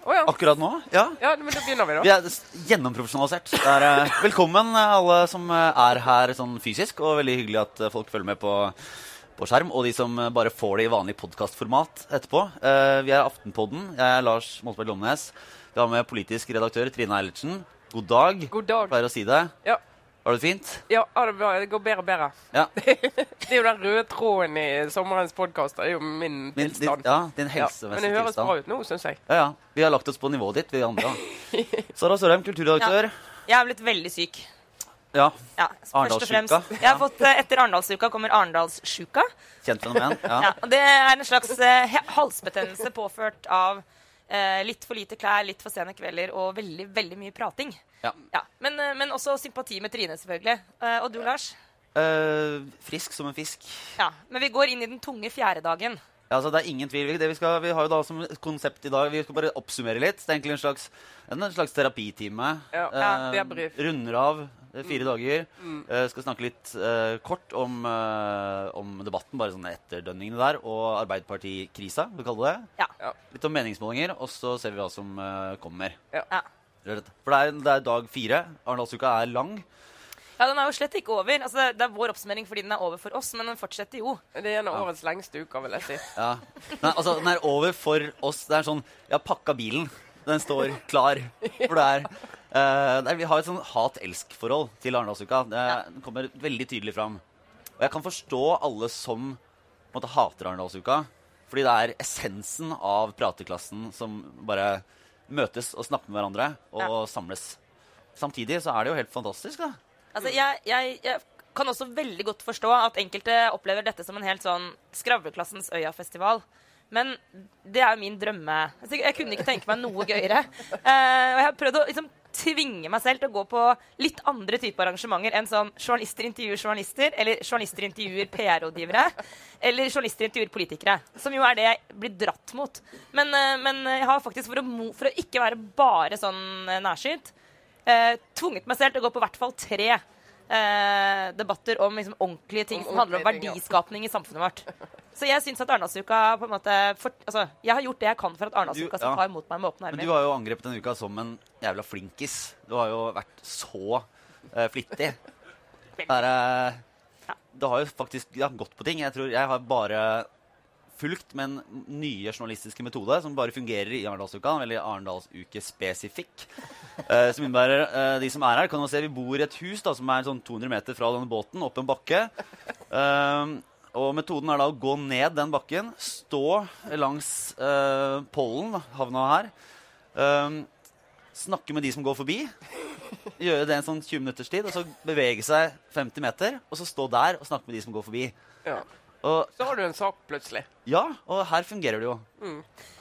Å ja. akkurat nå. Ja. ja, men da begynner vi, da. Vi er gjennomprofesjonalisert. Er, eh, velkommen eh, alle som eh, er her sånn fysisk, og veldig hyggelig at folk følger med på, på skjerm. Og de som bare får det i vanlig podkastformat etterpå. Uh, vi er Aftenpodden. Jeg er Lars Moltberg Lomnes. Vi har med politisk redaktør Trine Eilertsen. God dag. God dag. Pleier å si det. Ja, Har du det fint? ja ja, det går bedre og bedre. Ja. Det er jo den røde tråden i sommerens podkast. Det er jo min Min, din, tilstand. ja, din Ja, Men det høres bra ut nå, syns jeg. Ja, ja. Vi har lagt oss på nivået ditt, vi andre. Sara Sørheim, kulturredaktør. Jeg er blitt veldig syk. Ja. Ja, Arendalsuka. Jeg har fått, eh, Etter Arendalsuka kommer Arendalssjuka. Kjent fenomen. Ja. Ja, det er en slags eh, halsbetennelse påført av eh, litt for lite klær, litt for sene kvelder og veldig veldig mye prating. Ja. Men, eh, men også sympati med Trine, selvfølgelig. Eh, og du, Lars? Uh, frisk som en fisk. Ja, Men vi går inn i den tunge fjerde dagen. Ja, altså det er ingen tvil. Det vi, skal, vi har jo da som konsept i dag Vi skal bare oppsummere litt. Det er egentlig en slags, en slags terapitime. Ja, uh, ja, runder av fire fire dager. Eh, skal snakke litt uh, kort om, om debatten, bare sånn etterdønningene der, og Arbeiderpartikrisa, vi kaller det. Ja. Ja. Litt om meningsmålinger, og så ser vi hva som kommer. ja. For det er, det er dag fire. Arendalsuka er lang. Ja, Den er jo slett ikke over. Altså, det er vår oppsummering fordi den er over for oss, men den fortsetter jo. Det er en av årets lengste uker, vil jeg si. Ja. Nei, altså, den er over for oss. Det er sånn Jeg har pakka bilen. Den står klar. For det er eh, det er- Vi har et sånn hat-elsk-forhold til Arendalsuka. Det den kommer veldig tydelig fram. Og jeg kan forstå alle som måte, hater Arendalsuka. Fordi det er essensen av prateklassen som bare møtes og snakker med hverandre og samles. Samtidig så er det jo helt fantastisk, da. Altså, jeg, jeg, jeg kan også veldig godt forstå at enkelte opplever dette som en helt sånn skravleklassens Øya-festival. Men det er jo min drømme. Altså, jeg kunne ikke tenke meg noe gøyere. Uh, og jeg har prøvd å liksom, tvinge meg selv til å gå på litt andre typer arrangementer enn sånn journalister intervjuer journalister, eller journalister intervjuer PR-rådgivere, eller journalister intervjuer politikere. Som jo er det jeg blir dratt mot. Men, eh, men jeg har faktisk, for å, for å ikke være bare sånn eh, nærsynt, eh, tvunget meg selv til å gå på hvert fall tre eh, debatter om liksom, ordentlige ting Om som handler om verdiskapning ja. i samfunnet vårt. Så jeg syns at Arendalsuka på en måte for, altså, Jeg har gjort det jeg kan for at Arendalsuka skal ja. ta imot meg med åpne Men du har jo angrepet denne uka som en jævla flinkis. Du har jo vært så eh, flittig. Det, er, eh, det har jo faktisk ja, gått på ting. Jeg tror jeg har bare fulgt med en nye journalistiske metode som bare fungerer i Arendalsuka. En veldig Arendalsuke-spesifikk. Eh, som innebærer eh, De som er her, kan man se vi bor i et hus da, som er sånn 200 meter fra denne båten, opp en bakke. Eh, og metoden er da å gå ned den bakken, stå langs eh, pollen, havna her, eh, snakke med de som går forbi, gjøre det en sånn 20 minutters tid, og så bevege seg 50 meter, og så stå der og snakke med de som går forbi. Ja. Og Så har du en sak plutselig. ja, og her fungerer det jo.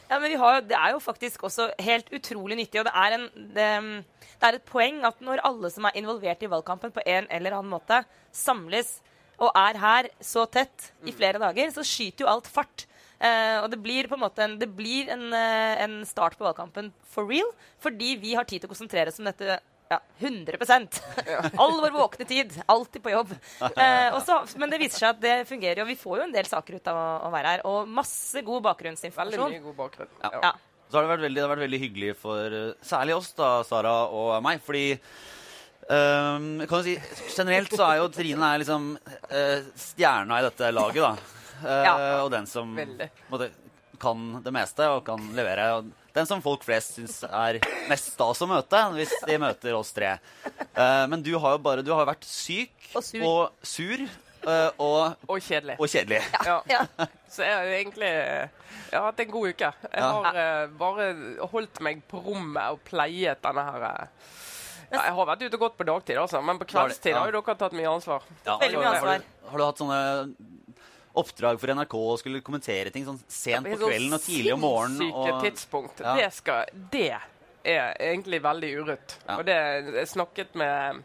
Ja, men vi har, Det er jo faktisk også helt utrolig nyttig. Og det er, en, det, det er et poeng at når alle som er involvert i valgkampen på en eller annen måte, samles og er her så tett i flere dager, så skyter jo alt fart. Uh, og det blir på en måte en, det blir en, uh, en start på valgkampen for real, fordi vi har tid til å konsentrere oss om dette ja, 100 All vår våkne tid. Alltid på jobb. Eh, også, men det viser seg at det fungerer, og vi får jo en del saker ut av å, å være her. Og masse god bakgrunnsinformasjon. Veldig god bakgrunn. Ja. Ja. Så har det vært veldig, det har vært veldig hyggelig for eh, særlig oss, da, Sara og meg. Fordi um, kan du si, generelt så er jo Trine er liksom uh, stjerna i dette laget, da. Uh, Ja. Og den som måte, kan det meste og kan levere. Og den som folk flest syns er mest stas å møte, hvis de møter oss tre. Uh, men du har jo bare Du har vært syk Og sur. og, sur, uh, og, Og kjedelig. og kjedelig. Ja. Ja. Så jeg har jo egentlig jeg har hatt en god uke. Jeg Ja. har uh, bare holdt meg på rommet og pleiet denne her eh, ja, Jeg har vært ute og gått på dagtid, altså, men på har kveldstid ja. har jo dere tatt mye ansvar. Ja, Veldig mye har, ansvar. du, har du hatt sånne oppdrag for NRK og skulle kommentere ting sånn sent på Det er så kvelden og tidlig om morgenen? Og, tidspunkt. Ja. Det, skal, det er egentlig veldig urutt. Ja. Og det jeg snakket med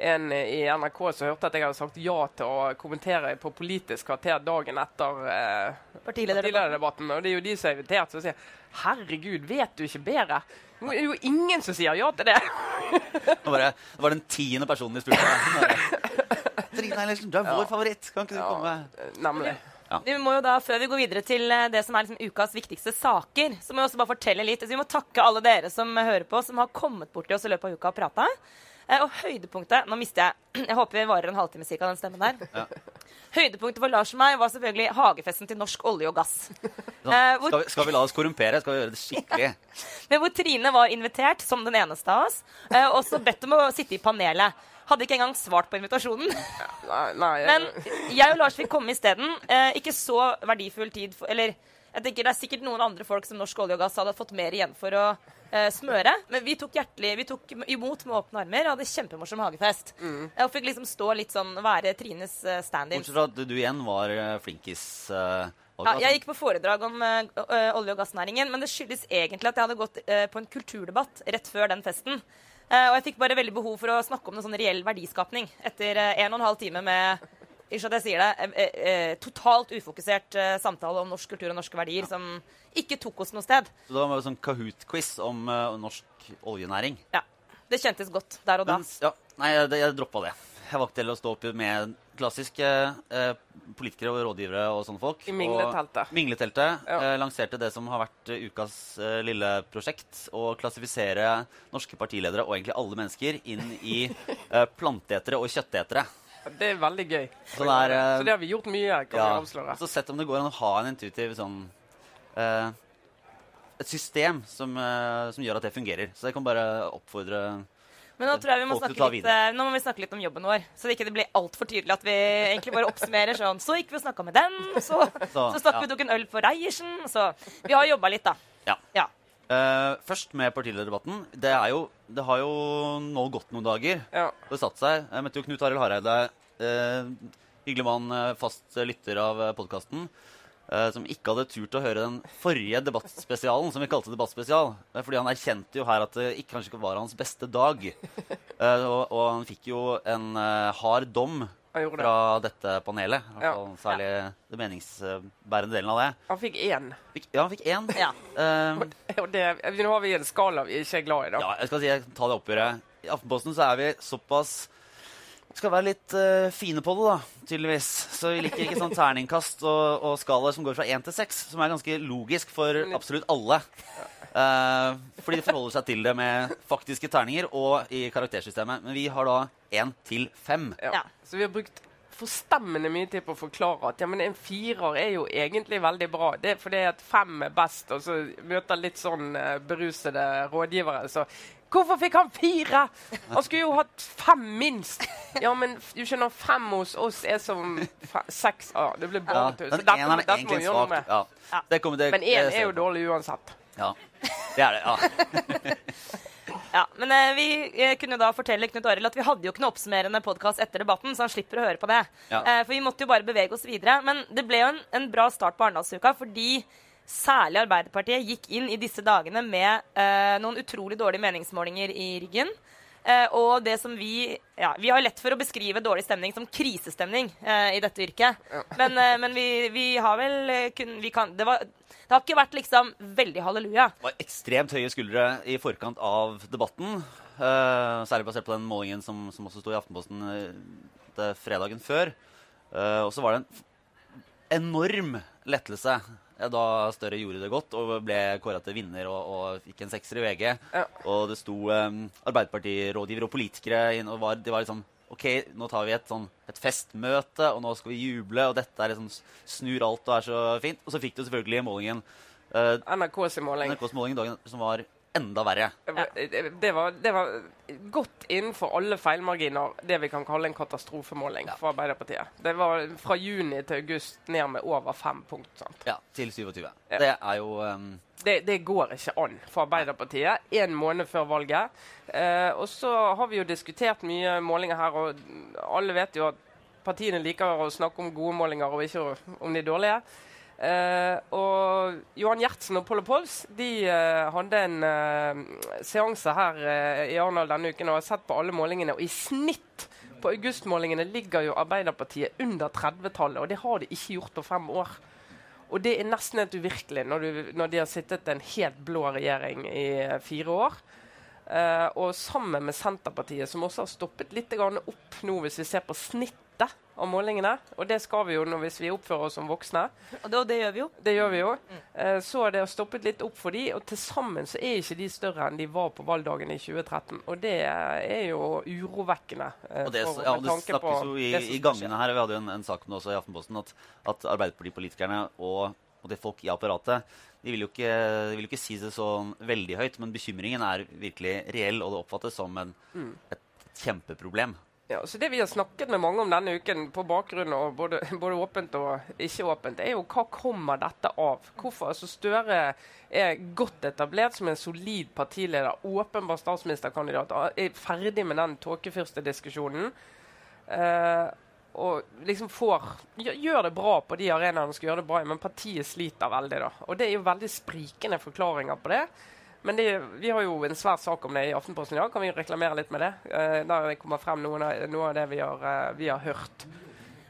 en i NRK som hørte at jeg hadde sagt ja til å kommentere på Politisk kvarter dagen etter eh, Partilederdebatten. Og det er jo de som er invitert, som sier Herregud, vet du ikke bedre? Nå er det jo ingen som sier ja til det. det, det var den tiende personen de spurte. Trine Eilertsen, du er vår favoritt. Kan ikke du komme? Nemlig. Ja. Vi må jo da, Før vi går videre til eh, det som er liksom ukas viktigste saker, så må vi også bare fortelle litt. Altså, vi må takke alle dere som hører på, som har kommet bort til oss i løpet av uka og prata. Eh, og høydepunktet Nå mister jeg Jeg håper vi varer en halvtime cirka, den stemmen der. Høydepunktet for Lars og meg var selvfølgelig hagefesten til Norsk olje og gass. Sånn, Eh, hvor- skal, vi, skal vi la oss korrumpere? Skal vi gjøre det skikkelig? Men hvor Trine var invitert som den eneste av oss, eh, og så bedt om å sitte i panelet. Hadde ikke engang svart på invitasjonen. Nei, nei Men jeg og Lars fikk komme isteden. Eh, ikke så verdifull tid for Eller jeg tenker det er sikkert noen andre folk som Norsk olje og gass hadde fått mer igjen for å eh, smøre. Men vi tok hjertelig Vi tok imot med åpne armer og hadde kjempemorsom hagefest. Mm. Og fikk liksom stå litt sånn være Trines eh, stand-in. Bortsett fra at du igjen var eh, flinkis. eh, Ja, jeg gikk på foredrag om ø- olje- og gassnæringen, men det skyldes egentlig at jeg hadde gått på en kulturdebatt rett før den festen. Eh, og jeg fikk bare veldig behov for å snakke om noe sånn reell verdiskapning etter eh, en og en halv time med ikke at jeg sier det, eh, totalt ufokusert samtale om norsk kultur og norske verdier som ikke tok oss noe sted. Så det var en sånn Kahoot-quiz om norsk oljenæring. Ja, Det kjentes godt der og da. Men, ja, nei, jeg, jeg droppa det. Jeg valgte heller å stå opp med klassiske eh, politikere og rådgivere og sånne folk. I mingleteltet. Mingleteltet. Ja. Eh, lanserte det som har vært eh, ukas eh, lille prosjekt. Å klassifisere norske partiledere og egentlig alle mennesker inn i eh, planteetere og kjøttetere. Det er veldig gøy. Så det er, eh, Så det har vi gjort mye, kan Ja, vi avsløre. så sett om det går an å ha en intuitiv sånn eh, Et system som, som gjør at det fungerer. Så jeg kan bare oppfordre Men nå tror jeg vi må snakke litt, eh, nå må vi snakke litt om jobben vår. Så det ikke det blir altfor tydelig at vi egentlig bare oppsummerer sånn Så gikk vi og snakka med den, så, så, Så, stakk ja. vi og tok en øl på Reiersen. Så vi har jobba litt, da. Ja. Ja. Uh, først med partilederdebatten. Det, er jo, det har jo nå gått noen dager. Ja. Det satt seg. Jeg møtte jo Knut Arild Hareide. Uh, hyggelig mann, fast lytter av podkasten. Som ikke hadde turt å høre den forrige debattspesialen, som vi kalte debattspesial. Eh, fordi han erkjente jo her at det ikke, kanskje ikke var hans beste dag. Eh, og, og han fikk jo en eh, hard dom fra dette panelet. Ja. Særlig den meningsbærende delen av det. Han fikk én. Fikk, ja, han fikk én. Ja. Eh, Og det, nå har vi en skala vi ikke er glad i, da. Ja, jeg skal si, jeg ta det oppgjøret. I Aftenposten så er vi såpass skal være litt uh, fine på det, da, tydeligvis. Så vi liker ikke sånn terningkast og, og skalaer som går fra én til seks, som er ganske logisk for absolutt alle. Uh, fordi de forholder seg til det med faktiske terninger og i karaktersystemet. Men vi har da én til fem. Ja. Så vi har brukt forstemmende mye tid på å forklare at ja, men en firer er jo egentlig veldig bra. Det er fordi at fem er best, og så møter litt sånn uh, berusede rådgivere. Så hvorfor fikk han fire? Han skulle jo hatt fem minst. Ja, men du skjønner, fem hos oss er som seks. Ah, det blir Ja, bare tull. Så dette, dette må vi gjøre noe med. Ja. Ja. Det kommer, det, Men én er jo dårlig uansett. Ja, det er det. ja. Ja, men eh, vi eh, kunne da fortelle Knut Arild at vi hadde jo ikke noe oppsummerende podkast etter debatten, så han slipper å høre på det. Ja. Eh, for vi måtte jo bare bevege oss videre. Men det ble jo en, en bra start på Arendalsuka fordi særlig Arbeiderpartiet gikk inn i disse dagene med eh, noen utrolig dårlige meningsmålinger i ryggen. Eh, og det som vi Ja, vi har lett for å beskrive dårlig stemning som krisestemning eh, i dette yrket. Men, eh, men vi, vi har vel eh, kun, vi kan, det, var, det har ikke vært liksom veldig halleluja. Det var ekstremt høye skuldre i forkant av debatten. eh, særlig basert på den målingen som, som også sto i Aftenposten fredagen før. Eh, og så var det en enorm lettelse da Støre gjorde det godt og ble kåra til vinner og, og fikk en sekser i VG. Ja. Og det sto um, Arbeiderpartirådgivere og politikere inn, og var, det var liksom OK, nå tar vi et, sånn, et festmøte, og nå skal vi juble, og dette liksom snur alt og er så fint. Og så fikk du selvfølgelig målingen Uh, NRKs måling. NRKs måling dagen som var enda verre. Det var, det, var, det var godt innenfor alle feilmarginer det vi kan kalle en katastrofemåling for Arbeiderpartiet. Det var fra juni til august ned med over fem punkt. Sant? Ja, til 27. Ja. Det er jo um, Det, det går ikke an for Arbeiderpartiet en måned før valget. Eh, og så har vi jo diskutert mye målinger her, og alle vet jo at partiene liker å snakke om gode målinger og ikke om de dårlige. Eh, og Johan Gjertsen og Polo Pols de eh, hadde en eh, seanse her i Arendal denne uken og har sett på alle målingene. Og i snitt på augustmålingene ligger jo Arbeiderpartiet under 30-tallet, og det har de ikke gjort på fem år. Og det er nesten helt uvirkelig når, du, når de har sittet en helt blå regjering i fire år. Eh, og sammen med Senterpartiet, som også har stoppet litt opp nå, hvis vi ser på snittet av målingene. Og det skal vi jo når hvis vi oppfører oss som voksne. Og det, og det gjør vi jo. Det gjør vi jo. Eh, så har det stoppet litt opp for de, og til sammen så er ikke de større enn de var på valgdagen i 2013. Og det er jo urovekkende. eh, Og det, for- ja, det snakkes jo i, i gangene her. Vi hadde jo en, en sak om det også i Aftenposten at, at Arbeiderpartipolitikerne og, og det folk i apparatet de vil, jo ikke, de vil jo ikke si det sånn veldig høyt, men bekymringen er virkelig reell, og det oppfattes som en, Mm. et kjempeproblem. Ja, så Det vi har snakket med mange om denne uken, på bakgrunn av både, både åpent og ikke åpent, er jo hva kommer dette av? Hvorfor altså Støre er godt etablert som en solid partileder, åpenbar statsministerkandidat, er ferdig med den tåkefyrstediskusjonen. Eh, og liksom får gjør, det bra på de arenaene han skal gjøre det bra i, men partiet sliter veldig. da. Og det er jo veldig sprikende forklaringer på det. Men det, vi har jo en svær sak om det i Aftenposten i dag. Kan vi reklamere litt med det? Eh, der kommer frem noe av det vi har, eh, vi har hørt.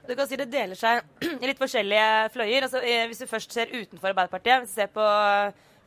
Du kan si Det deler seg i litt forskjellige fløyer. Altså, eh, hvis du først ser utenfor Arbeiderpartiet, hvis du ser på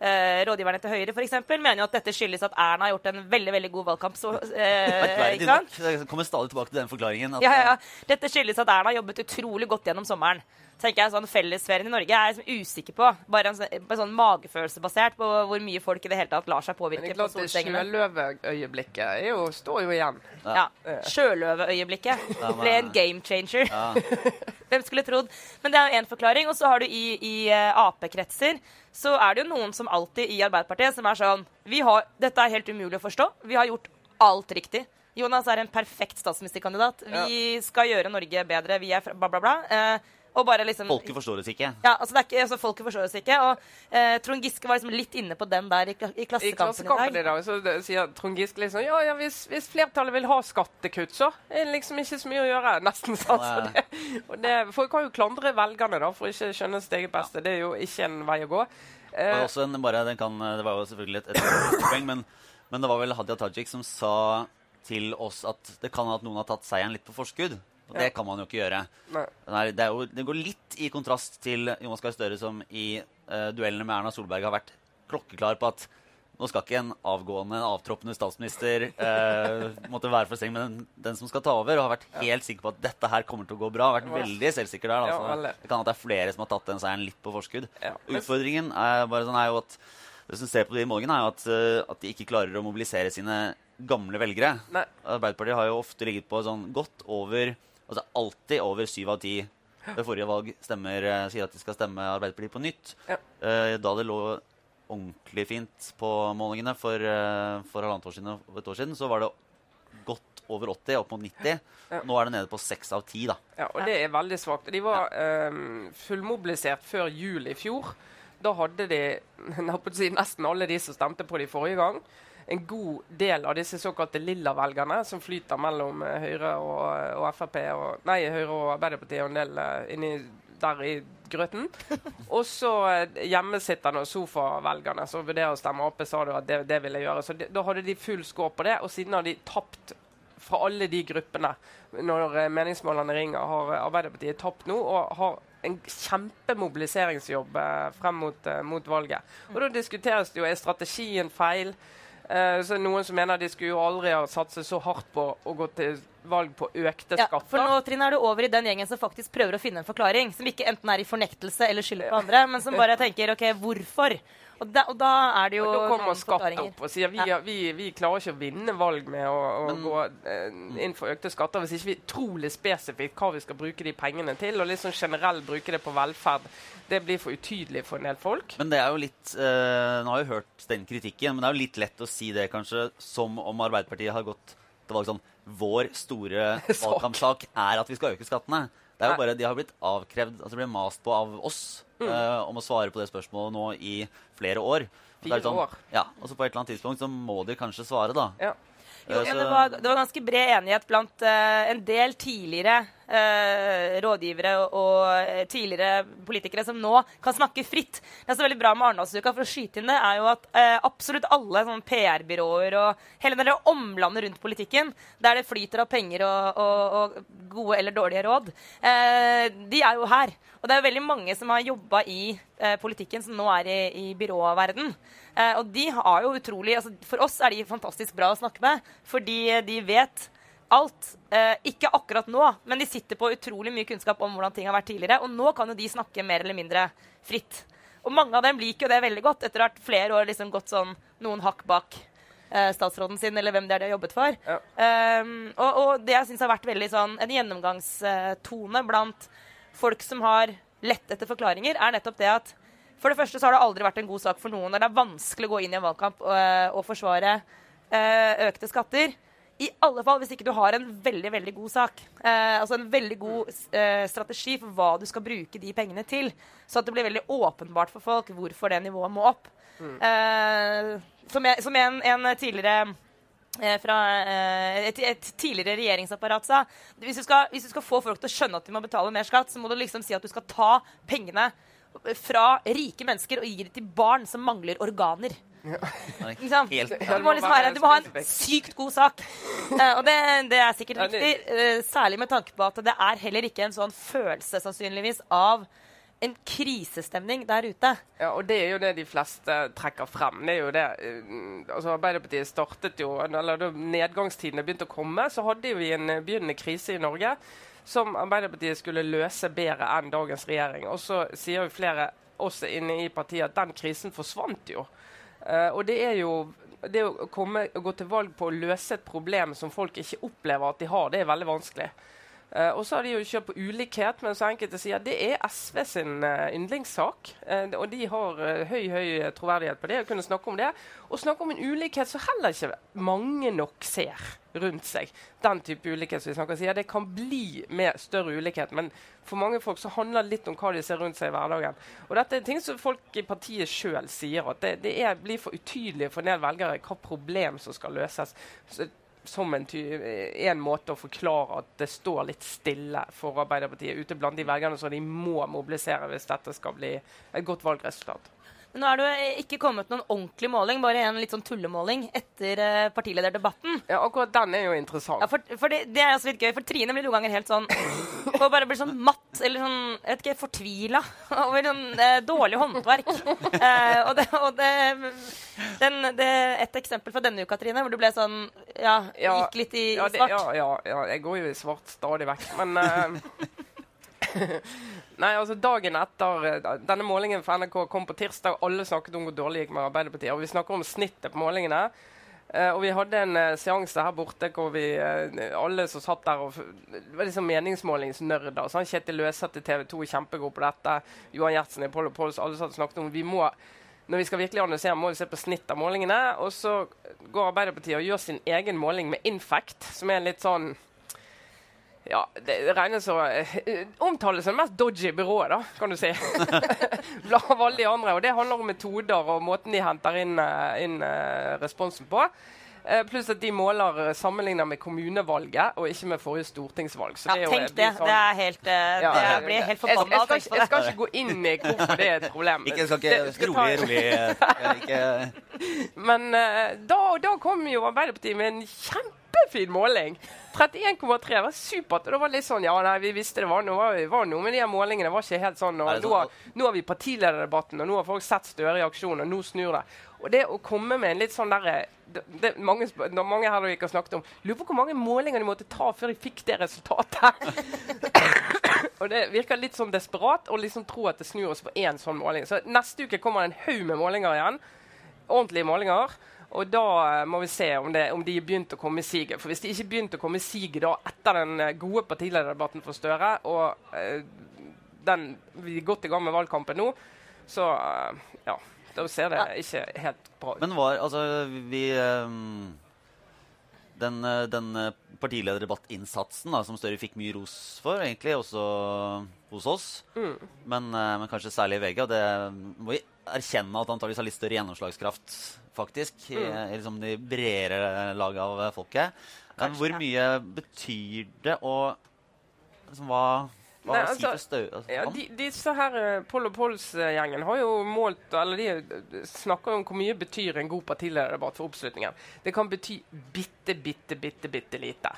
eh, rådgiverne til Høyre f.eks., mener jo at dette skyldes at Erna har gjort en veldig veldig god valgkamp. Så, eh, ikke sant? Jeg kommer stadig tilbake til den forklaringen. At, Ja, ja, ja. Dette skyldes at Erna har jobbet utrolig godt gjennom sommeren. tenker jeg sånn Fellesferien i Norge er jeg liksom usikker på. Bare en sånn, sånn magefølelsebasert på hvor mye folk i det hele tatt lar seg Men påvirke. det er på det sjøløveøyeblikket er jo- står jo igjen. Ja. Sjøløveøyeblikket ble en game changer. Ja. Hvem skulle trodd? Men det er jo én forklaring. Og så har du i, i eh, Ap-kretser så er det jo noen som alltid i Arbeiderpartiet som er sånn vi har, Dette er helt umulig å forstå. Vi har gjort alt riktig. Jonas er en perfekt statsministerkandidat. Vi skal gjøre Norge bedre. Vi er bla, bla, bla. Eh, og bare liksom Folket forstår oss ikke. ja, altså det er ikke, altså Folket forstår oss ikke. Og eh, Trond Giske var liksom litt inne på den der i, i I Klassekampen Klassekampen i i dag. dag så det, sier Trond Giske liksom ja, ja, hvis, hvis flertallet vil ha skattekutt, så er det liksom ikke så mye å gjøre. Nesten sånn. Så det, og det, folk kan jo klandre velgerne da, for ikke å skjønne sitt eget beste. Det er jo ikke en vei å gå. Det Eh, var, også en, bare, den kan, det var jo selvfølgelig et, et poeng, men, men det var vel Hadia Tajik som sa til oss at det kan at noen har tatt seieren litt på forskudd. Og det Ja. kan man jo ikke gjøre. nei. Det, jo, det går litt i kontrast til Jonas Gahr Støre, som i uh, duellene med Erna Solberg har vært klokkeklar på at nå skal ikke en avgående, avtroppende statsminister eh, måtte være for streng med den, den som skal ta over, og har vært helt sikker på at dette her kommer til å gå bra. Har vært veldig selvsikker der. Ja, Altså. det kan at det er flere som har tatt den seieren litt på forskudd. Ja. Utfordringen er, bare sånn, er jo at det som ser på de målingene, er jo at, eh, at de ikke klarer å mobilisere sine gamle velgere. Nei. Arbeiderpartiet har jo ofte ligget på sånn godt over Altså alltid over syv av ti ved forrige valg stemmer, eh, sier at de skal stemme Arbeiderpartiet på nytt. Ja. Eh, Da det lå ordentlig fint på målingene for, eh, for halvannet år siden et år siden, så var det godt over 80, opp mot 90. Ja. Nå er det nede på seks av ti, da. Ja, og det er veldig svakt. De var ehm, fullmobilisert før jul i fjor. Da hadde de nesten alle de som stemte på de forrige gang. En god del av disse såkalte lilla-velgerne som flyter mellom eh, Høyre og, og Frp og, Nei, Høyre og Arbeiderpartiet og en del eh, inni der i grøten. Og så eh, hjemmesittende og sofavelgerne som vurderer å stemme Ap, sa du at det, det ville gjøre. Så de, da hadde de full score på det, og siden har de tapt fra alle de gruppene. Når eh, meningsmålene ringer, har eh, Arbeiderpartiet tapt nå og har en kjempemobiliseringsjobb eh, frem mot, eh, mot valget. Og Da diskuteres det jo er strategien feil. Eh, så Noen som mener de skulle jo aldri ha satset så hardt på å gå til valg på økte Ja, skatter. for nå Trine, er du over i den gjengen som faktisk prøver å finne en forklaring. Som ikke enten er i fornektelse eller skylder på andre, men som bare tenker OK, hvorfor? Og da, og da er det jo Og da kommer skatt opp og sier vi, Ja. vi, vi klarer ikke å vinne valg med å, å gå eh, inn for økte skatter hvis ikke vi trolig spesifikt hva vi skal bruke de pengene til. Og litt sånn generelt bruke det på velferd. Det blir for utydelig for en del folk. Men det er jo litt eh, Nå har vi hørt den kritikken, men det er jo litt lett å si det kanskje som om Arbeiderpartiet har gått til valg sånn Vår store Sak. valgkampsak er at vi skal øke skattene. Det er jo bare, De har blitt avkrevd, altså ble mast på av oss eh, om å svare på det spørsmålet nå i flere år. Fire så det Fire år. Ja, og så på et eller annet tidspunkt så må de kanskje svare, da. Ja. Jo, Eh, så- det, var, det var ganske bred enighet blant eh, en del tidligere eh, rådgivere og, og eh, tidligere politikere som nå kan snakke fritt. Det er så veldig bra med Arendalsuka, for å skyte inn det, er jo at eh, absolutt alle sånn PR-byråer og hele det omlandet rundt politikken, der det flyter av penger og, og, og gode eller dårlige råd, eh, de er jo her. Og det er jo veldig mange som har jobba i eh, politikken, som nå er i, i byråverden. Eh, og de har jo utrolig altså For oss er de fantastisk bra å snakke med, fordi de vet alt. Eh, ikke akkurat nå, men de sitter på utrolig mye kunnskap om hvordan ting har vært tidligere. Og nå kan jo de snakke mer eller mindre fritt. Og mange av dem liker jo det veldig godt etter at flere år liksom gått sånn noen hakk bak eh, statsråden sin, eller hvem det er de har jobbet for. Ja. Um, og, og det jeg syns har vært veldig sånn en gjennomgangstone blant folk som har lett etter forklaringer, er nettopp det at for det første så har det aldri vært en god sak for noen og det er vanskelig å gå inn i en valgkamp og, og forsvare eh, økte skatter. I alle fall hvis ikke du har en veldig veldig god sak. Eh, altså en veldig god eh, strategi for hva du skal bruke de pengene til. Så at det blir veldig åpenbart for folk hvorfor det nivået må opp. Eh, som, jeg, som en, en tidligere eh, fra eh, et, et tidligere regjeringsapparat sa hvis du, skal, hvis du skal få folk til å skjønne at de må betale mer skatt, så må du liksom si at du skal ta pengene fra rike mennesker og gi dem til barn som mangler organer. Sant? Du må, liksom være, du må ha en sykt god sak. Uh, og det, det er sikkert riktig, Uh, særlig med tanke på at det er heller ikke en sånn følelse sannsynligvis av en krisestemning der ute. Ja, og det er jo det de fleste trekker frem. Det er jo det, eh, altså Arbeiderpartiet startet jo, eller Da nedgangstidene begynte å komme, så hadde vi en begynnende krise i Norge som Arbeiderpartiet skulle løse bedre enn dagens regjering. Og så sier jo flere også inne i partiet at den krisen forsvant jo. Eh, og det er jo det å, komme, gå til valg på å løse et problem som folk ikke opplever at de har, det er veldig vanskelig. Eh, og så har de jo kjørt på ulikhet, men så enkelte sier det er SV sin uh, yndlingssak. Uh, og de har høy høy troverdighet på det, å kunne snakke om det. Og snakke om en ulikhet som heller ikke mange nok ser rundt seg. Den type ulikhet som vi snakker sier Det kan bli med større ulikhet, men for mange folk så handler det litt om hva de ser rundt seg i hverdagen. Og dette er ting som folk i partiet sjøl sier, at det, det er, blir for utydelig for en del velgere hva problem som skal løses. Så som en, en måte å forklare at det står litt stille for Arbeiderpartiet ute blant de velgerne som de må mobilisere hvis dette skal bli et godt valgresultat. Men nå er det jo ikke kommet noen ordentlig måling, bare en litt sånn tullemåling etter eh, partilederdebatten. Ja, Akkurat den er jo interessant. Ja, for, for det, det er også litt gøy, for Trine blir noen ganger helt sånn Og bare blir sånn matt eller sånn jeg vet ikke, fortvila over sånn eh, dårlig håndverk. Eh, og det, og det, den, det Et eksempel fra denne uka, Trine, hvor du ble sånn Ja, Ja, gikk litt i, ja, svart. ja, ja, ja, jeg går jo i svart stadig vekk. Men eh, Nei, altså Dagen etter eh, denne målingen for NRK kom på tirsdag, alle snakket om hvor dårlig det gikk med Arbeiderpartiet. Og vi snakker om snittet på målingene. Uh, og vi hadde en uh, seanse her borte hvor vi uh, alle som satt der og Det var liksom meningsmålingsnerder. Sånn. Kjetil Løseth i TV 2 er kjempegod på dette. Johan Gjertsen i Polo Pols. Alle satt og snakket om vi må når vi skal virkelig analysere, må vi se på snitt av målingene. Og så går Arbeiderpartiet og gjør sin egen måling med Infact, som er litt sånn ja, det regnes som uh, Omtales som det mest dodgy byrået, da, kan du si. Blant alle de andre. Og det handler om metoder og måten de henter inn, eh, inn eh, responsen på. Eh, pluss at de måler sammenligner med kommunevalget og ikke med forrige stortingsvalg. Så Ja, det er jo- tenk blir det. sånn- Det er helt eh, Ja, Det blir helt forbanna jeg, jeg, skal, ikke- jeg skal ikke gå inn i hvorfor det er et problem. Ikke, skal ikke det skal rolig, rolig eh, ikke, Men eh, da, da kom jo Arbeiderpartiet med en kjempefin måling. 31,3 var supert. Og da var det litt sånn Ja, nei, vi visste det var noe, var noe med de her målingene. Var ikke helt sånn. Og nå, sånn? har, nå har vi partilederdebatten, og nå har folk sett Støre i aksjon, og nå snur det. Og det å komme med en litt sånn derre mange, mange her ikke har snakket om Lurer på hvor mange målinger de måtte ta før de fikk det resultatet. og det virker litt sånn desperat å liksom tro at det snur oss på én sånn måling. Så neste uke kommer det en haug med målinger igjen. Ordentlige målinger. Og da eh, må vi se om, det, om de har begynt å komme i siget. For hvis de ikke begynte å komme i siget etter den eh, gode partilederdebatten for Støre, og eh, den, vi er godt i gang med valgkampen nå, så eh, ja, da ser det ikke helt bra ut. Men var altså vi ehm, Den, eh, den eh, partilederdebattinnsatsen som Støre fikk mye ros for, egentlig også hos oss, Mm. men, eh, men kanskje særlig i VG, og det må vi erkjenne at antakeligvis har litt større gjennomslagskraft, faktisk, i, Mm. i liksom de bredere lag av folket. Men Kanskje, hvor mye betyr det, og liksom, hva, hva Nei, altså? Altså, Ja, de, disse her eh, Pol og Pols-gjengen har jo målt Eller de eh, snakker om hvor mye betyr en god partilederdebatt for oppslutningen. Det kan bety bitte, bitte, bitte, bitte lite.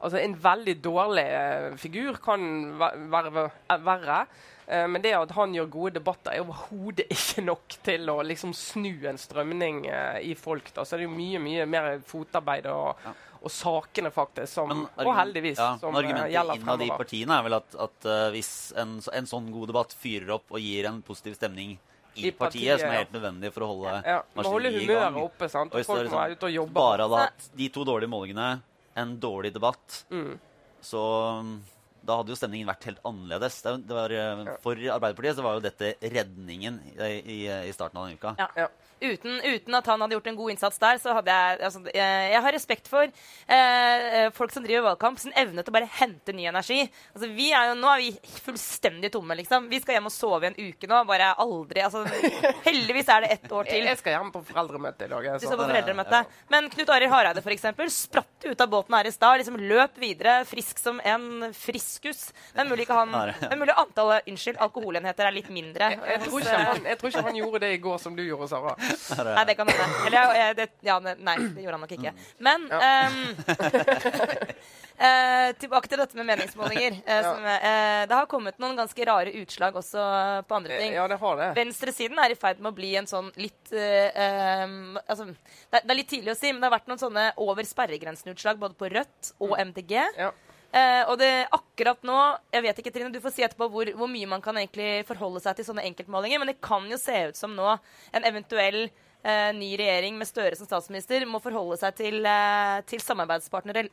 Altså En veldig dårlig eh, figur kan være verre. Eh, men det at han gjør gode debatter, er overhodet ikke nok til å liksom snu en strømning eh, i folk. Da. Så det er jo mye mye mer fotarbeid og, Ja. Og sakene, faktisk, som, Men og heldigvis, ja, som men eh, argumentet gjelder innad i partiene er vel at, at uh, hvis en, en sånn god debatt fyrer opp og gir en positiv stemning i, I partiet, partiet, som er ja. helt nødvendig for å holde Ja, ja. holde maskineriet i gang. humøret oppe, sant? Og Folk må være ute og jobbe. bare hadde hatt de to dårlige målingene, en dårlig debatt, Mm. så um, da hadde jo stemningen vært helt annerledes. Det, det var, eh, for Arbeiderpartiet så var jo dette redningen i, i, i starten av denne uka. Ja. Uten, uten at han hadde gjort en god innsats der, så hadde jeg altså, jeg, jeg har respekt for eh, folk som driver valgkamp, sin evne til å bare hente ny energi. Altså, vi er jo, nå er vi fullstendig tomme, liksom. Vi skal hjem og sove i en uke nå. Bare aldri altså, Heldigvis er det ett år til. jeg skal hjem på foreldremøte i dag. jeg, Du så- skal på foreldremøte. Men Knut Arild Hareide eksempel, spratt ut av båten her i stad. Liksom løp videre, frisk som en friskus. Det er mulig, ikke han, det er mulig antallet unnskyld, alkoholenheter er litt mindre. Jeg tror, ikke han, jeg tror ikke han gjorde det i går som du gjorde, Sara. Nei, det kan hende. Eller jeg- jeg- det, ja, nei, det gjorde han nok ikke. Men um, uh, tilbake til dette med meningsmålinger. Uh, Ja. som, uh, det har kommet noen ganske rare utslag også på andre ting. Ja, det har det. Venstresiden er i ferd med å bli en sånn litt ehm, altså, det, er, det er litt tidlig å si, men det har vært noen sånne over sperregrensen-utslag både på Rødt og MDG. Ja. Eh, og det akkurat nå Jeg vet ikke, Trine, du får si etterpå hvor, hvor mye man kan egentlig forholde seg til sånne enkeltmålinger, men det kan jo se ut som nå en eventuell eh, ny regjering med Støre som statsminister må forholde seg til, eh, til samarbeidspartnere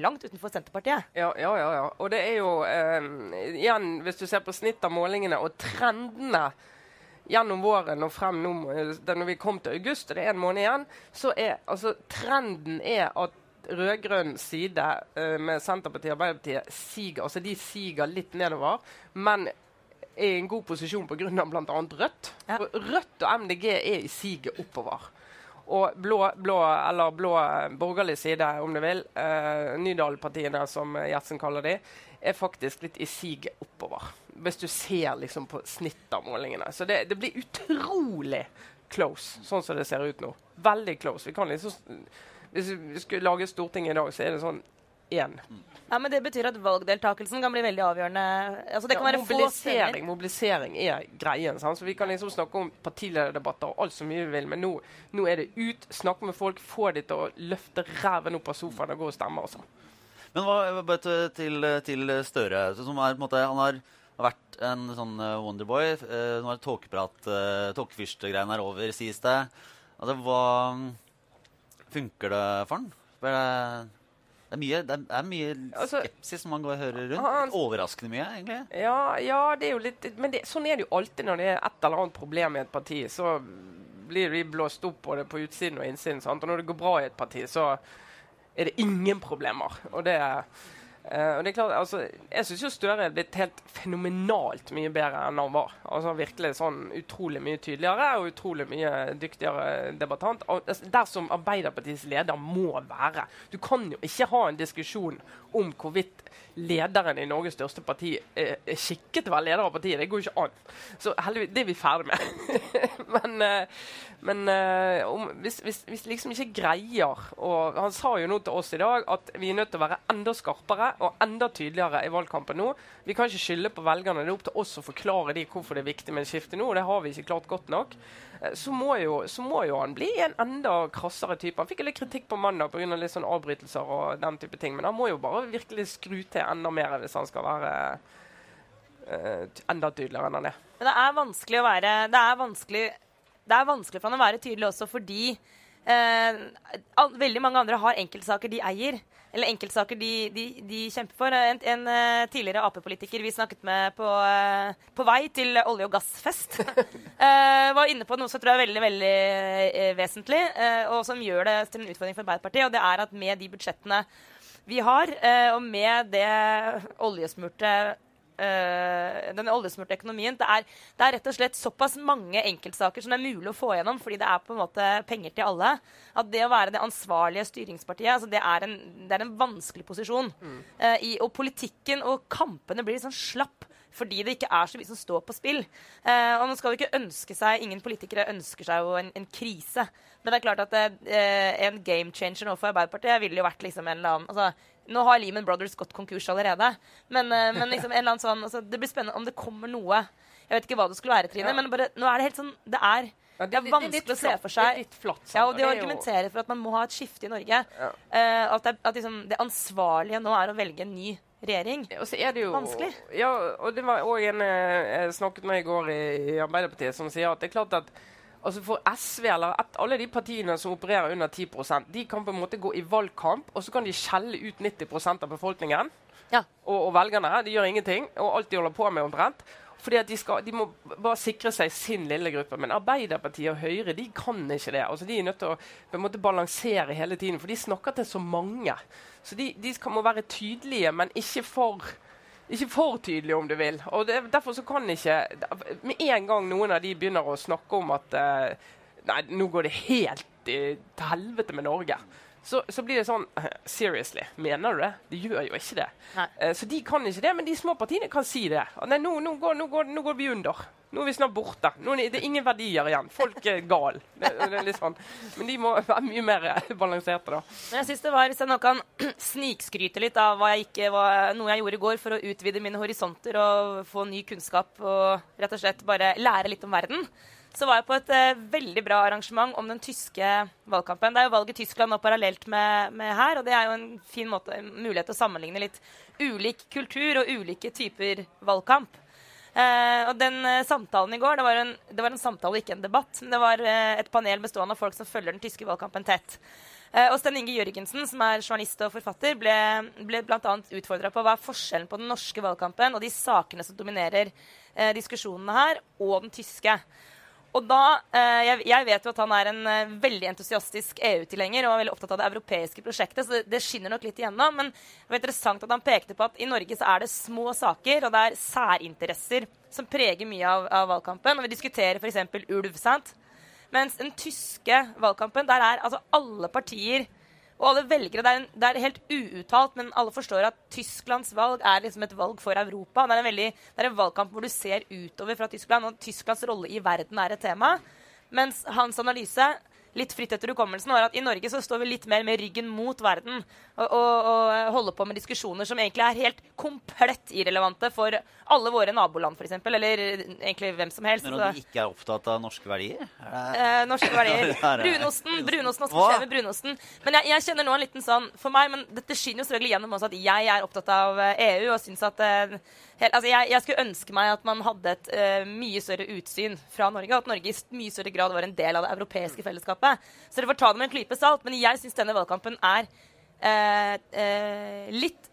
langt utenfor Senterpartiet. Ja, ja, ja, ja. Og det er jo Igjen, hvis du ser på snitt av målingene og trendene gjennom våren og frem nå, når vi kom til august, og det er en måned igjen, så er altså trenden er at rød-grønn side eh, med Senterpartiet og Arbeiderpartiet siger. Altså de siger litt nedover, men er i en god posisjon pga. bl.a. Rødt. Ja. Rødt og MDG er i siget oppover. Og blå, blå, eller blå eh, borgerlig side, om du vil, eh, Nydalen-partiene, som Gjertsen kaller de, er faktisk litt i siget oppover. Hvis du ser liksom på snittet av målingene. Så det, det blir utrolig close, sånn som det ser ut nå. Veldig close. Vi kan liksom, hvis vi skulle lage Stortinget i dag, så er det sånn én. Ja, men Det betyr at valgdeltakelsen kan bli veldig avgjørende. Altså, det kan Ja, være få mobilisering, mobilisering er greien. Sant? Så Vi kan liksom snakke om partilederdebatter og alt så mye vi vil, men nå, nå er det ut. Snakke med folk, få de til å løfte ræven opp av sofaen og gå og stemme. Altså. Men hva, bare til, til, Støre, som er på en måte Han har vært en sånn eh, Wonderboy. Uh, nå er tåkeprat, uh, tåkefyrste-greien er over, sies det. Altså, hva Funker det for han? For det, det er mye, det er, er mye Altså, skepsis altså, man går og hører rundt. han- Overraskende mye, egentlig. Ja, ja, det er jo litt Men det, sånn er det jo alltid når det er et eller annet problem i et parti. Så blir vi blåst opp både på utsiden og innsiden. Sant? Og når det går bra i et parti, så er det ingen problemer. Og det er Eh, og det er klart, altså, Jeg syns Støre er blitt helt fenomenalt mye bedre enn han var. Altså Virkelig sånn utrolig mye tydeligere og utrolig mye dyktigere debattant. Og des- Dersom Arbeiderpartiets leder må være. Du kan jo ikke ha en diskusjon om hvorvidt lederen i Norges største parti er, er skikket til å være leder av partiet. Det går jo ikke an. Så heldigvis, det er vi ferdig med. men eh, men eh, om, hvis, hvis, hvis liksom ikke greier og Han sa jo nå til oss i dag at vi er nødt til å være enda skarpere og enda tydeligere i valgkampen nå. Vi kan ikke skylde på velgerne. Det er opp til oss å forklare de hvorfor det er viktig med et skifte nå. og Det har vi ikke klart godt nok. Eh, Så må, jo, så må jo han bli en enda krassere type. Han fikk litt kritikk på mandag pga. litt sånn avbrytelser og den type ting. Men han må jo bare virkelig skru til enda mer hvis han skal være eh, enda tydeligere enn han er. Men det er vanskelig å være Det er vanskelig, det er vanskelig for han å være tydelig også fordi eh, all, veldig mange andre har enkeltsaker de eier. Eller enkeltsaker de, de, de kjemper for. En, en eh, tidligere Ap-politiker vi snakket med på, eh, på vei til olje- og gassfest, eh, var inne på noe som jeg tror er veldig veldig eh, vesentlig, og som gjør det til en utfordring for Arbeiderpartiet. Og det er at med de budsjettene vi har, og med det oljesmurte den oljesmurte økonomien. Det er, det er rett og slett såpass mange enkeltsaker som det er mulig å få gjennom, fordi det er på en måte penger til alle, at det å være det ansvarlige styringspartiet, altså det, er en, det er en vanskelig posisjon. Eh, i, og politikken og kampene blir litt sånn slapp. Fordi det ikke er så mye som står på spill. Eh, og nå skal vi ikke ønske seg, Ingen politikere ønsker seg jo en, en krise. Men det er klart at eh, en game changer nå for Arbeiderpartiet ville jo vært liksom en eller annen altså, Nå har Lehman Brothers gått konkurs allerede. Men, eh, men liksom en eller annen sånn altså, Det blir spennende om det kommer noe Jeg vet ikke hva det skulle være, Trine, Ja. men bare, nå er det helt sånn Det er Ja, Det er vanskelig å se for seg. Det er flatt. Ja, og de det er argumenterer for at man må ha et skifte i Norge. Ja. Uh, at det, at liksom, det ansvarlige nå er å velge en ny regjering. Og så er det jo Vanskelig. Ja, og det var òg en eh, jeg snakket med i går i, i Arbeiderpartiet, som sier at det er klart at altså for SV eller et, alle de partiene som opererer under 10% de kan på en måte gå i valgkamp, og så kan de skjelle ut 90% av befolkningen Ja. og, og velgerne. De gjør ingenting, og alt de holder på med omtrent. Fordi at de, skal, de må bare sikre seg sin lille gruppe. Men Arbeiderpartiet og Høyre de kan ikke det. Altså, de er nødt til å på en måte balansere hele tiden, for de snakker til så mange. Så de, de skal, må være tydelige, men ikke for ikke for tydelig, om du vil. Og det, Derfor så kan ikke Med en gang noen av de begynner å snakke om at eh, Nei, nå går det helt i, til helvete med Norge. Så, så blir det sånn Seriously, mener du det? De gjør jo ikke det. Eh, så de kan ikke det, men de små partiene kan si det. Nei, nå, nå, går, nå, går, nå går vi under. Nå er vi snart borte. Nå er det, ingen verdier igjen. Folk er gal. Det, det litt sånn. Men de må være mye mer eh, balanserte, da. Men jeg synes det var, Hvis jeg nå kan snikskryte litt av jeg ikke, hva, noe jeg gjorde i går for å utvide mine horisonter og få ny kunnskap og rett og slett bare lære litt om verden, så var jeg på et eh, veldig bra arrangement om den tyske valgkampen. Det er jo valg i Tyskland nå parallelt med, med her, og det er jo en fin måte, en mulighet til å sammenligne litt ulik kultur og ulike typer valgkamp. Eh, og den eh, samtalen i går, det var, en, det var en samtale, ikke en debatt. Men det var eh, et panel bestående av folk som følger den tyske valgkampen tett. Eh, og Sten Inge Jørgensen, som er journalist og forfatter, ble, ble bl.a. utfordra på hva er forskjellen på den norske valgkampen og de sakene som dominerer eh, diskusjonene her, og den tyske. Og da, eh, jeg, vet jo at han er en eh, veldig entusiastisk EU-tilhenger og er veldig opptatt av det europeiske prosjektet, så det skinner nok litt igjennom. Men det var interessant at han pekte på at i Norge så er det små saker, og det er særinteresser som preger mye av, av valgkampen. Og vi diskuterer f.eks. ulv. sant? Mens den tyske valgkampen, der er altså alle partier og alle velgere, det er, en, det er helt uuttalt, men alle forstår at Tysklands valg er liksom et valg for Europa. Det er, veldig, det er en valgkamp hvor du ser utover fra Tyskland, og Tysklands rolle i verden er et tema. Mens hans analyse litt fritt etter hukommelsen, var at i Norge så står vi litt mer med ryggen mot verden og, og, og holder på med diskusjoner som egentlig er helt komplett irrelevante for alle våre naboland, f.eks., eller egentlig hvem som helst. Men om du ikke er opptatt av norske verdier? Er Eh, norske verdier. Er. Brunosten. brunosten, Hva skal skjer med brunosten? Men jeg, jeg kjenner nå en liten sånn For meg, men dette skinner jo selvfølgelig gjennom også at jeg er opptatt av eh, EU og syns at eh, hel, altså jeg, jeg skulle ønske meg at man hadde et uh, mye større utsyn fra Norge, og at Norge i mye større grad var en del av det europeiske fellesskapet. Så dere får ta det med en klype salt, men jeg syns denne valgkampen er uh, uh, litt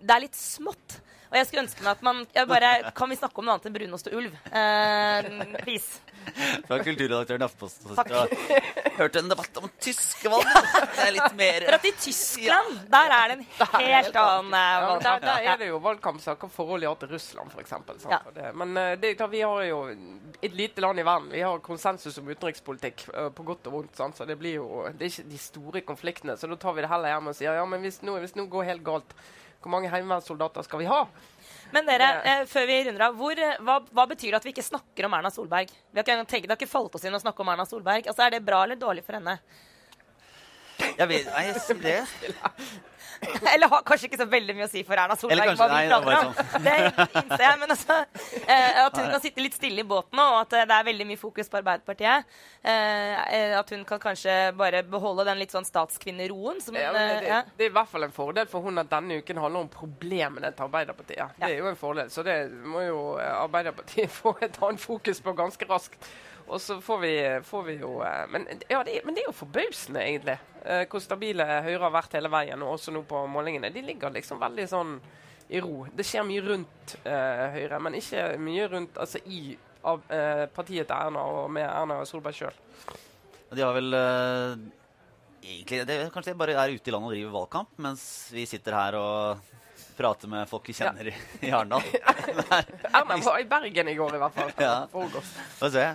Det er litt smått. Og jeg skulle ønske meg at man jeg bare, Kan vi snakke om noe annet enn brunost og ulv? Eh, please. fra kulturredaktøren i Aftenposten? Takk. Hørte en debatt om tyske valg. Det er litt mer For at i Tyskland, der er det en helt annen eh, Ja, der, der er det jo valgkampsaker, forhold de har til Russland f.eks. Ja. Ja. Men eh, det vi har jo et lite land i verden. Vi har konsensus om utenrikspolitikk på godt og vondt. Sant? Så det blir jo det er ikke de store konfliktene. Så da tar vi det heller hjem og sier ja, men hvis noe går helt galt, hvor mange heimevernssoldater skal vi ha? Men dere, eh, før vi runder av, hvor, eh, hva, hva betyr det at vi ikke snakker om Erna Solberg? Vi har ikke, tenkt- det har ikke falt oss inn å snakke om Erna Solberg. Altså, Er det bra eller dårlig for henne? Jeg vet, nei, jeg sier det. Eller har kanskje ikke så veldig mye å si for Erna Solberg. Kanskje- nei, det sånn. Det innser jeg. Men altså, eh, at hun kan sitte litt stille i båten nå, og at eh, det er veldig mye fokus på Arbeiderpartiet. Eh, at hun kan kanskje bare beholde den litt sånn statskvinneroen. Som, Ja, det, ja. det er i hvert fall en fordel for hun at denne uken handler om problemene til Arbeiderpartiet. Det er jo en fordel, så det må jo Arbeiderpartiet få et annet fokus på ganske raskt. Og så får vi, får vi jo eh, men, ja, det, men det er jo forbausende, egentlig, eh, hvor stabile Høyre har vært hele veien, og også nå på målingene. De ligger liksom veldig sånn i ro. Det skjer mye rundt eh, Høyre, men ikke mye rundt altså i av, eh, partiet til Erna og med Erna Solberg sjøl. De har vel eh, egentlig det, Kanskje de bare er ute i landet og driver valgkamp, mens vi sitter her og prater med folk vi kjenner i, i Arendal. Erna var i Bergen i går, i hvert fall. Ja.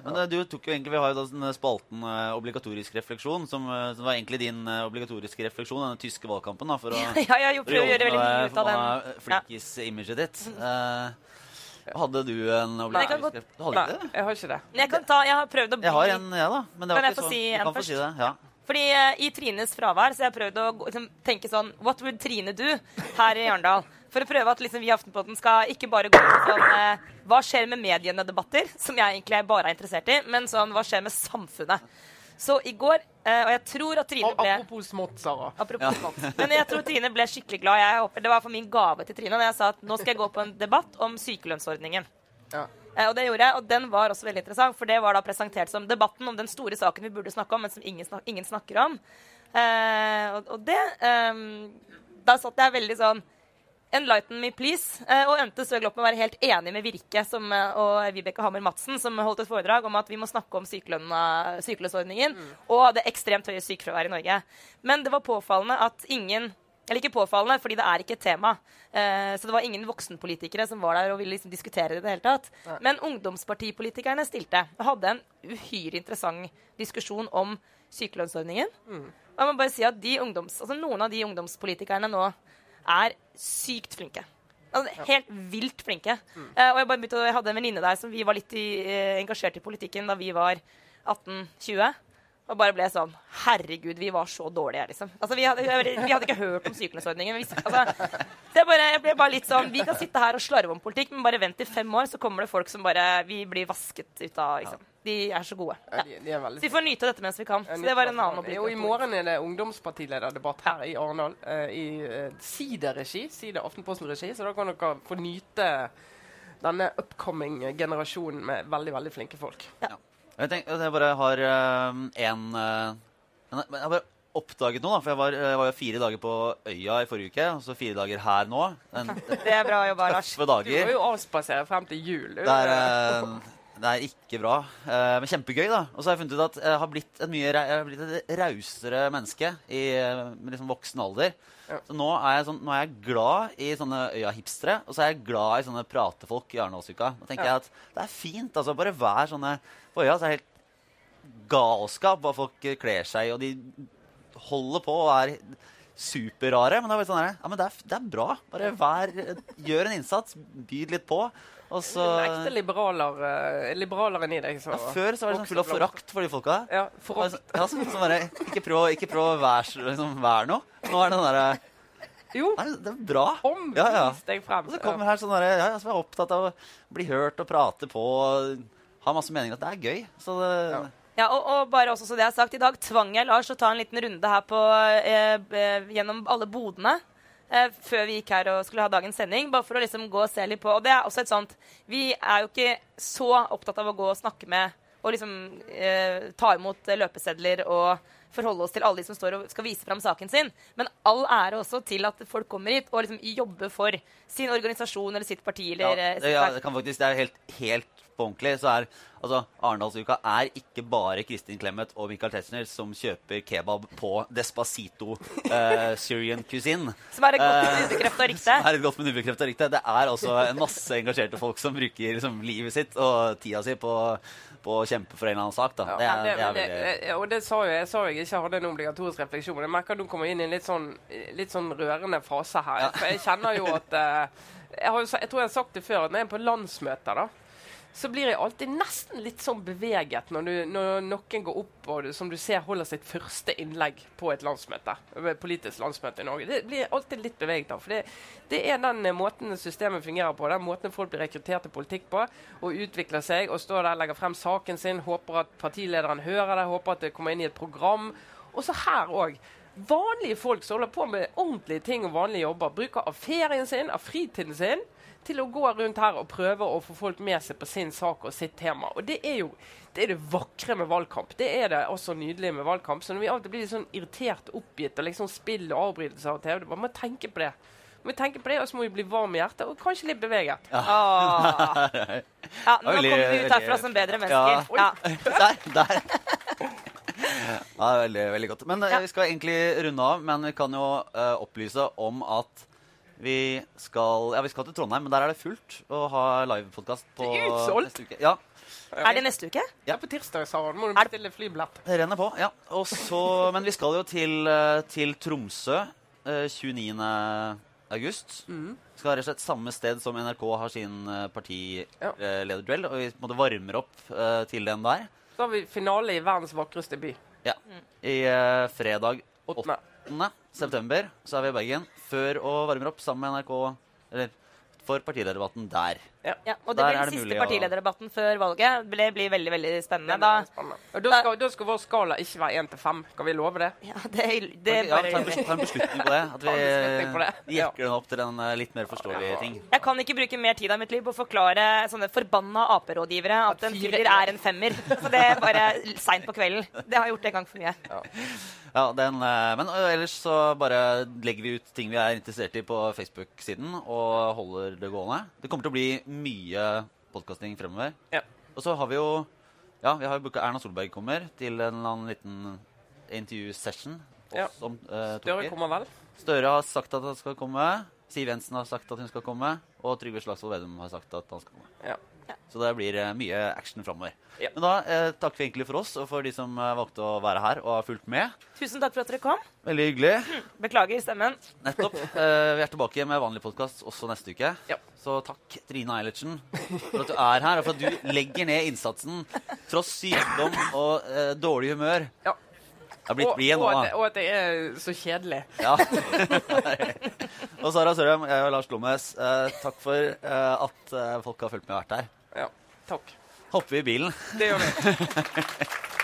Men eh, du tok jo egentlig, Vi har jo da den spalten uh, obligatorisk refleksjon, som, uh, som var egentlig din uh, obligatoriske refleksjon, denne tyske valgkampen. da, for å ja, prøver å gjøre veldig mye ut av den. den. Flinkis-imaget ditt. Eh, hadde du en obligatorisk refleksjon? Nei, jeg har ikke det. Men jeg kan ta, jeg har prøvd å bli Jeg har en, jeg, da. Men det var Kan jeg få sånn. si en først? si det. Ja. Fordi eh, I Trines fravær så har jeg prøvd å liksom, tenke sånn What would Trine do her i Arendal? For å prøve at liksom, vi i Aftenposten skal ikke bare gå på sånn eh, Hva skjer med mediene-debatter, som jeg egentlig bare er interessert i, men sånn Hva skjer med samfunnet? Så i går eh, Og jeg tror at Trine ble Apropos smått, Sara. Apropos sånt. Men jeg tror Trine ble skikkelig glad. Jeg håper, det var for min gave til Trine når jeg sa at nå skal jeg gå på en debatt om sykelønnsordningen. Ja. Eh, og det gjorde jeg, og den var også veldig interessant, for det var da presentert som debatten om den store saken vi burde snakke om, men som ingen, snak ingen snakker om. Uh, og, og det um, Da satt jeg veldig sånn Enlighten me, please. Uh, og endte søk opp med å være helt enig med Virke som, og Vibeke Hammer Madsen, som holdt et foredrag om at vi må snakke om sykeløsordningen mm. og det ekstremt høye sykefraværet i Norge. Men det var påfallende at ingen eller ikke påfallende, fordi det er ikke et tema. Eh, så det var ingen voksenpolitikere som var der og ville liksom diskutere det i det hele tatt. Men ungdomspartipolitikerne stilte og hadde en uhyre interessant diskusjon om sykelønnsordningen. Og jeg må bare si at de ungdoms, altså Noen av de ungdomspolitikerne nå er sykt flinke. Altså, helt vilt flinke. Eh, og jeg, bare begynte, jeg hadde en venninne der som vi var litt i, eh, engasjert i politikken da vi var 18-20. Og bare ble sånn Herregud, vi var så dårlige, liksom. Altså, vi, hadde, vi hadde ikke hørt om sykelønnsordningen. men vi- Altså, bare, jeg ble bare litt sånn Vi kan sitte her og slarve om politikk, men bare vent i fem år, så kommer det folk som bare Vi blir vasket ut av liksom. De er så gode. Ja, Ja. de, de er Så vi får nyte dette mens vi kan. Så det var en annen opplevelse. Jo, I morgen er det ungdomspartilederdebatt her i Arendal. Uh, I uh, Side-regi, Side Aftenposten-regi. Så da kan dere få nyte denne upcoming generasjonen med veldig veldig flinke folk. Jeg, tenker, at jeg bare har eh, en uh, Jeg har bare oppdaget noe, da. For jeg var, jeg var jo fire dager på Øya i forrige uke, og så fire dager her nå. En Det er bra jobba, Lars. tøffe Du må jo avspasere frem til jul. du. Det er, eh, det er ikke bra, eh, men kjempegøy. da. Og så har jeg funnet ut at jeg har blitt, et mye, jeg rausere menneske i eh, liksom voksen alder. Ja. Så nå er, jeg sånn, nå er jeg glad i sånne Øya-hipstere, og så er jeg glad i sånne pratefolk i Arendalsuka. Da tenker Ja. jeg at det er fint. altså Bare vær sånne På Øya så er det helt galskap hva folk eh, kler seg i, og de holder på og er superrare. Men det er sånn ja, men det er, det er bra. Bare vær, gjør en innsats, byd litt på. Og så En ekte liberaler, eh, liberaleren i deg. Så, ja, Før så var det sånn full av forakt for de folka. Ja, forakt. så- Ja, så, så bare, ikke prøv, ikke prøv å være, liksom, vær noe. Nå er det sånn derre Jo, Nei, det er bra. kom, Ja, ja. vis deg frem. Og så kommer her sånn derre ja, ja, som er opptatt av å bli hørt og prate på og ha masse meninger. At det er gøy. Så det, Ja. Ja, og, og bare også så det er sagt, I dag tvang jeg Lars å ta en liten runde her på, eh, eh, gjennom alle bodene. Eh, før vi gikk her og skulle ha dagens sending. Bare for å liksom gå og se litt på. Og det er også et sånt Vi er jo ikke så opptatt av å gå og snakke med og liksom eh, ta imot eh, løpesedler og forholde oss til alle de som står og skal vise fram saken sin. Men all ære også til at folk kommer hit og liksom jobber for sin organisasjon eller sitt parti. Eller, ja, det, sitt ja, det kan faktisk, det er helt, helt på ordentlig. Så er altså, Arendalsuka er ikke bare Kristin Clemet og Michael Tetzschner som kjøper kebab på Despacito uh, Syrian cuisine. som er et godt Eh, og rykte. som er et godt, ubekreftet rykte. Det er altså en masse engasjerte folk som bruker liksom, livet sitt og tida si på, på å kjempe for en eller annen sak. Da. Ja, Det, er, det, det er det, veldig det, og det sa jo jeg sa jeg ikke hadde en obligatorisk refleksjon. Jeg merker at du kommer inn i en litt sånn, litt sånn rørende fase her. Ja. For jeg kjenner jo at uh, jeg, har jeg tror jeg har sagt det før, at når jeg er på landsmøter, da, så blir jeg alltid nesten litt sånn beveget når, du, når noen går opp og du, som du ser holder sitt første innlegg på et landsmøte. Politisk landsmøte i Norge. Det blir jeg alltid litt beveget av. For det, det er den eh, måten systemet fungerer på. Den måten folk blir rekruttert til politikk på. Og utvikler seg og står der, legger frem saken sin, håper at partilederen hører det, håper at det kommer inn i et program. Og så her òg. Vanlige folk som holder på med ordentlige ting og vanlige jobber, bruker av ferien sin, av fritiden sin, til å gå rundt her og prøve å få folk med seg på sin sak og sitt tema. Og det er jo det, er det vakre med valgkamp. Det er det også nydelige med valgkamp. Så når vi alltid blir litt sånn irritert, oppgitt og liksom spill og avbrytelser av TV, man må tenke på det. Vi tenke på det, Og så må vi bli varm i hjertet og kanskje litt beveget. Åh. Ja, nå kommer vi ut herfra som bedre mennesker. Ja. Der! der. Ja, veldig, veldig godt. Men eh, Ja. vi skal egentlig runde av. Men vi kan jo uh, opplyse om at vi skal Ja, vi skal til Trondheim, men der er det fullt å ha livepodkast på Det er utsolgt. neste uke. Ja, Er det neste uke? Ja, på tirsdag, sa han. må du Er det- bestille flybillett. det renner på. ja. Også, men vi skal jo til, eh, til Tromsø eh, 29. august. Mm. Skal rett og slett samme sted som NRK har sin eh, Ja. partilederduell. Og vi måtte varmer opp eh, til den der. Så har vi finale i verdens vakreste by. Ja. I eh, fredag 8. 8. september så er vi i Bergen. Før og varmer opp sammen med NRK eller for partilederdebatten der. Ja, og det Der blir er den siste partilederdebatten før valget. Det blir veldig veldig spennende. Da, spennende. Og da skal, da skal vår skala ikke være én til fem. Kan vi love det? ja, det, det ja, bare ta, en ta en beslutning på det. At vi Ta en beslutning på det. Ja. den opp til en eh, litt mer forståelig ting. Jeg kan ikke bruke mer tid av mitt liv på å forklare sånne forbanna Ap-rådgivere at en fire firer er en femmer. Så det er bare seint på kvelden. Det har jeg gjort en gang for mye. Ja, den, eh, men ellers så bare legger vi ut ting vi er interessert i på Facebook-siden, og holder det gående. Det kommer til å bli mye podkasting fremover. Ja. Og så har vi jo Ja, vi har jo booka Erna Solberg kommer til en eller annen liten intervju-session. Ja. uh, Støre kommer vel? Støre har sagt at han skal komme. Siv Jensen har sagt at hun skal komme. Og Trygve Slagsvold Vedum har sagt at han skal komme. Ja. Så det blir mye action framover. Ja. Men da eh, takker vi egentlig for oss, og for de som eh, valgte å være her og har fulgt med. Tusen takk for at dere kom. Veldig hyggelig. Beklager stemmen. Nettopp. Eh, vi er tilbake med vanlig podkast også neste uke. Ja. Så takk, Trine Eilertsen, for at du er her, og for at du legger ned innsatsen tross sykdom og eh, dårlig humør. Ja. Er blitt Og, blid nå, og, at, og at det er så kjedelig. Ja. og Sara Sørheim, jeg og Lars Glommes, eh, takk for eh, at eh, folk har fulgt med og vært her. Ja. Takk. Hopper vi i bilen? Det gjør vi.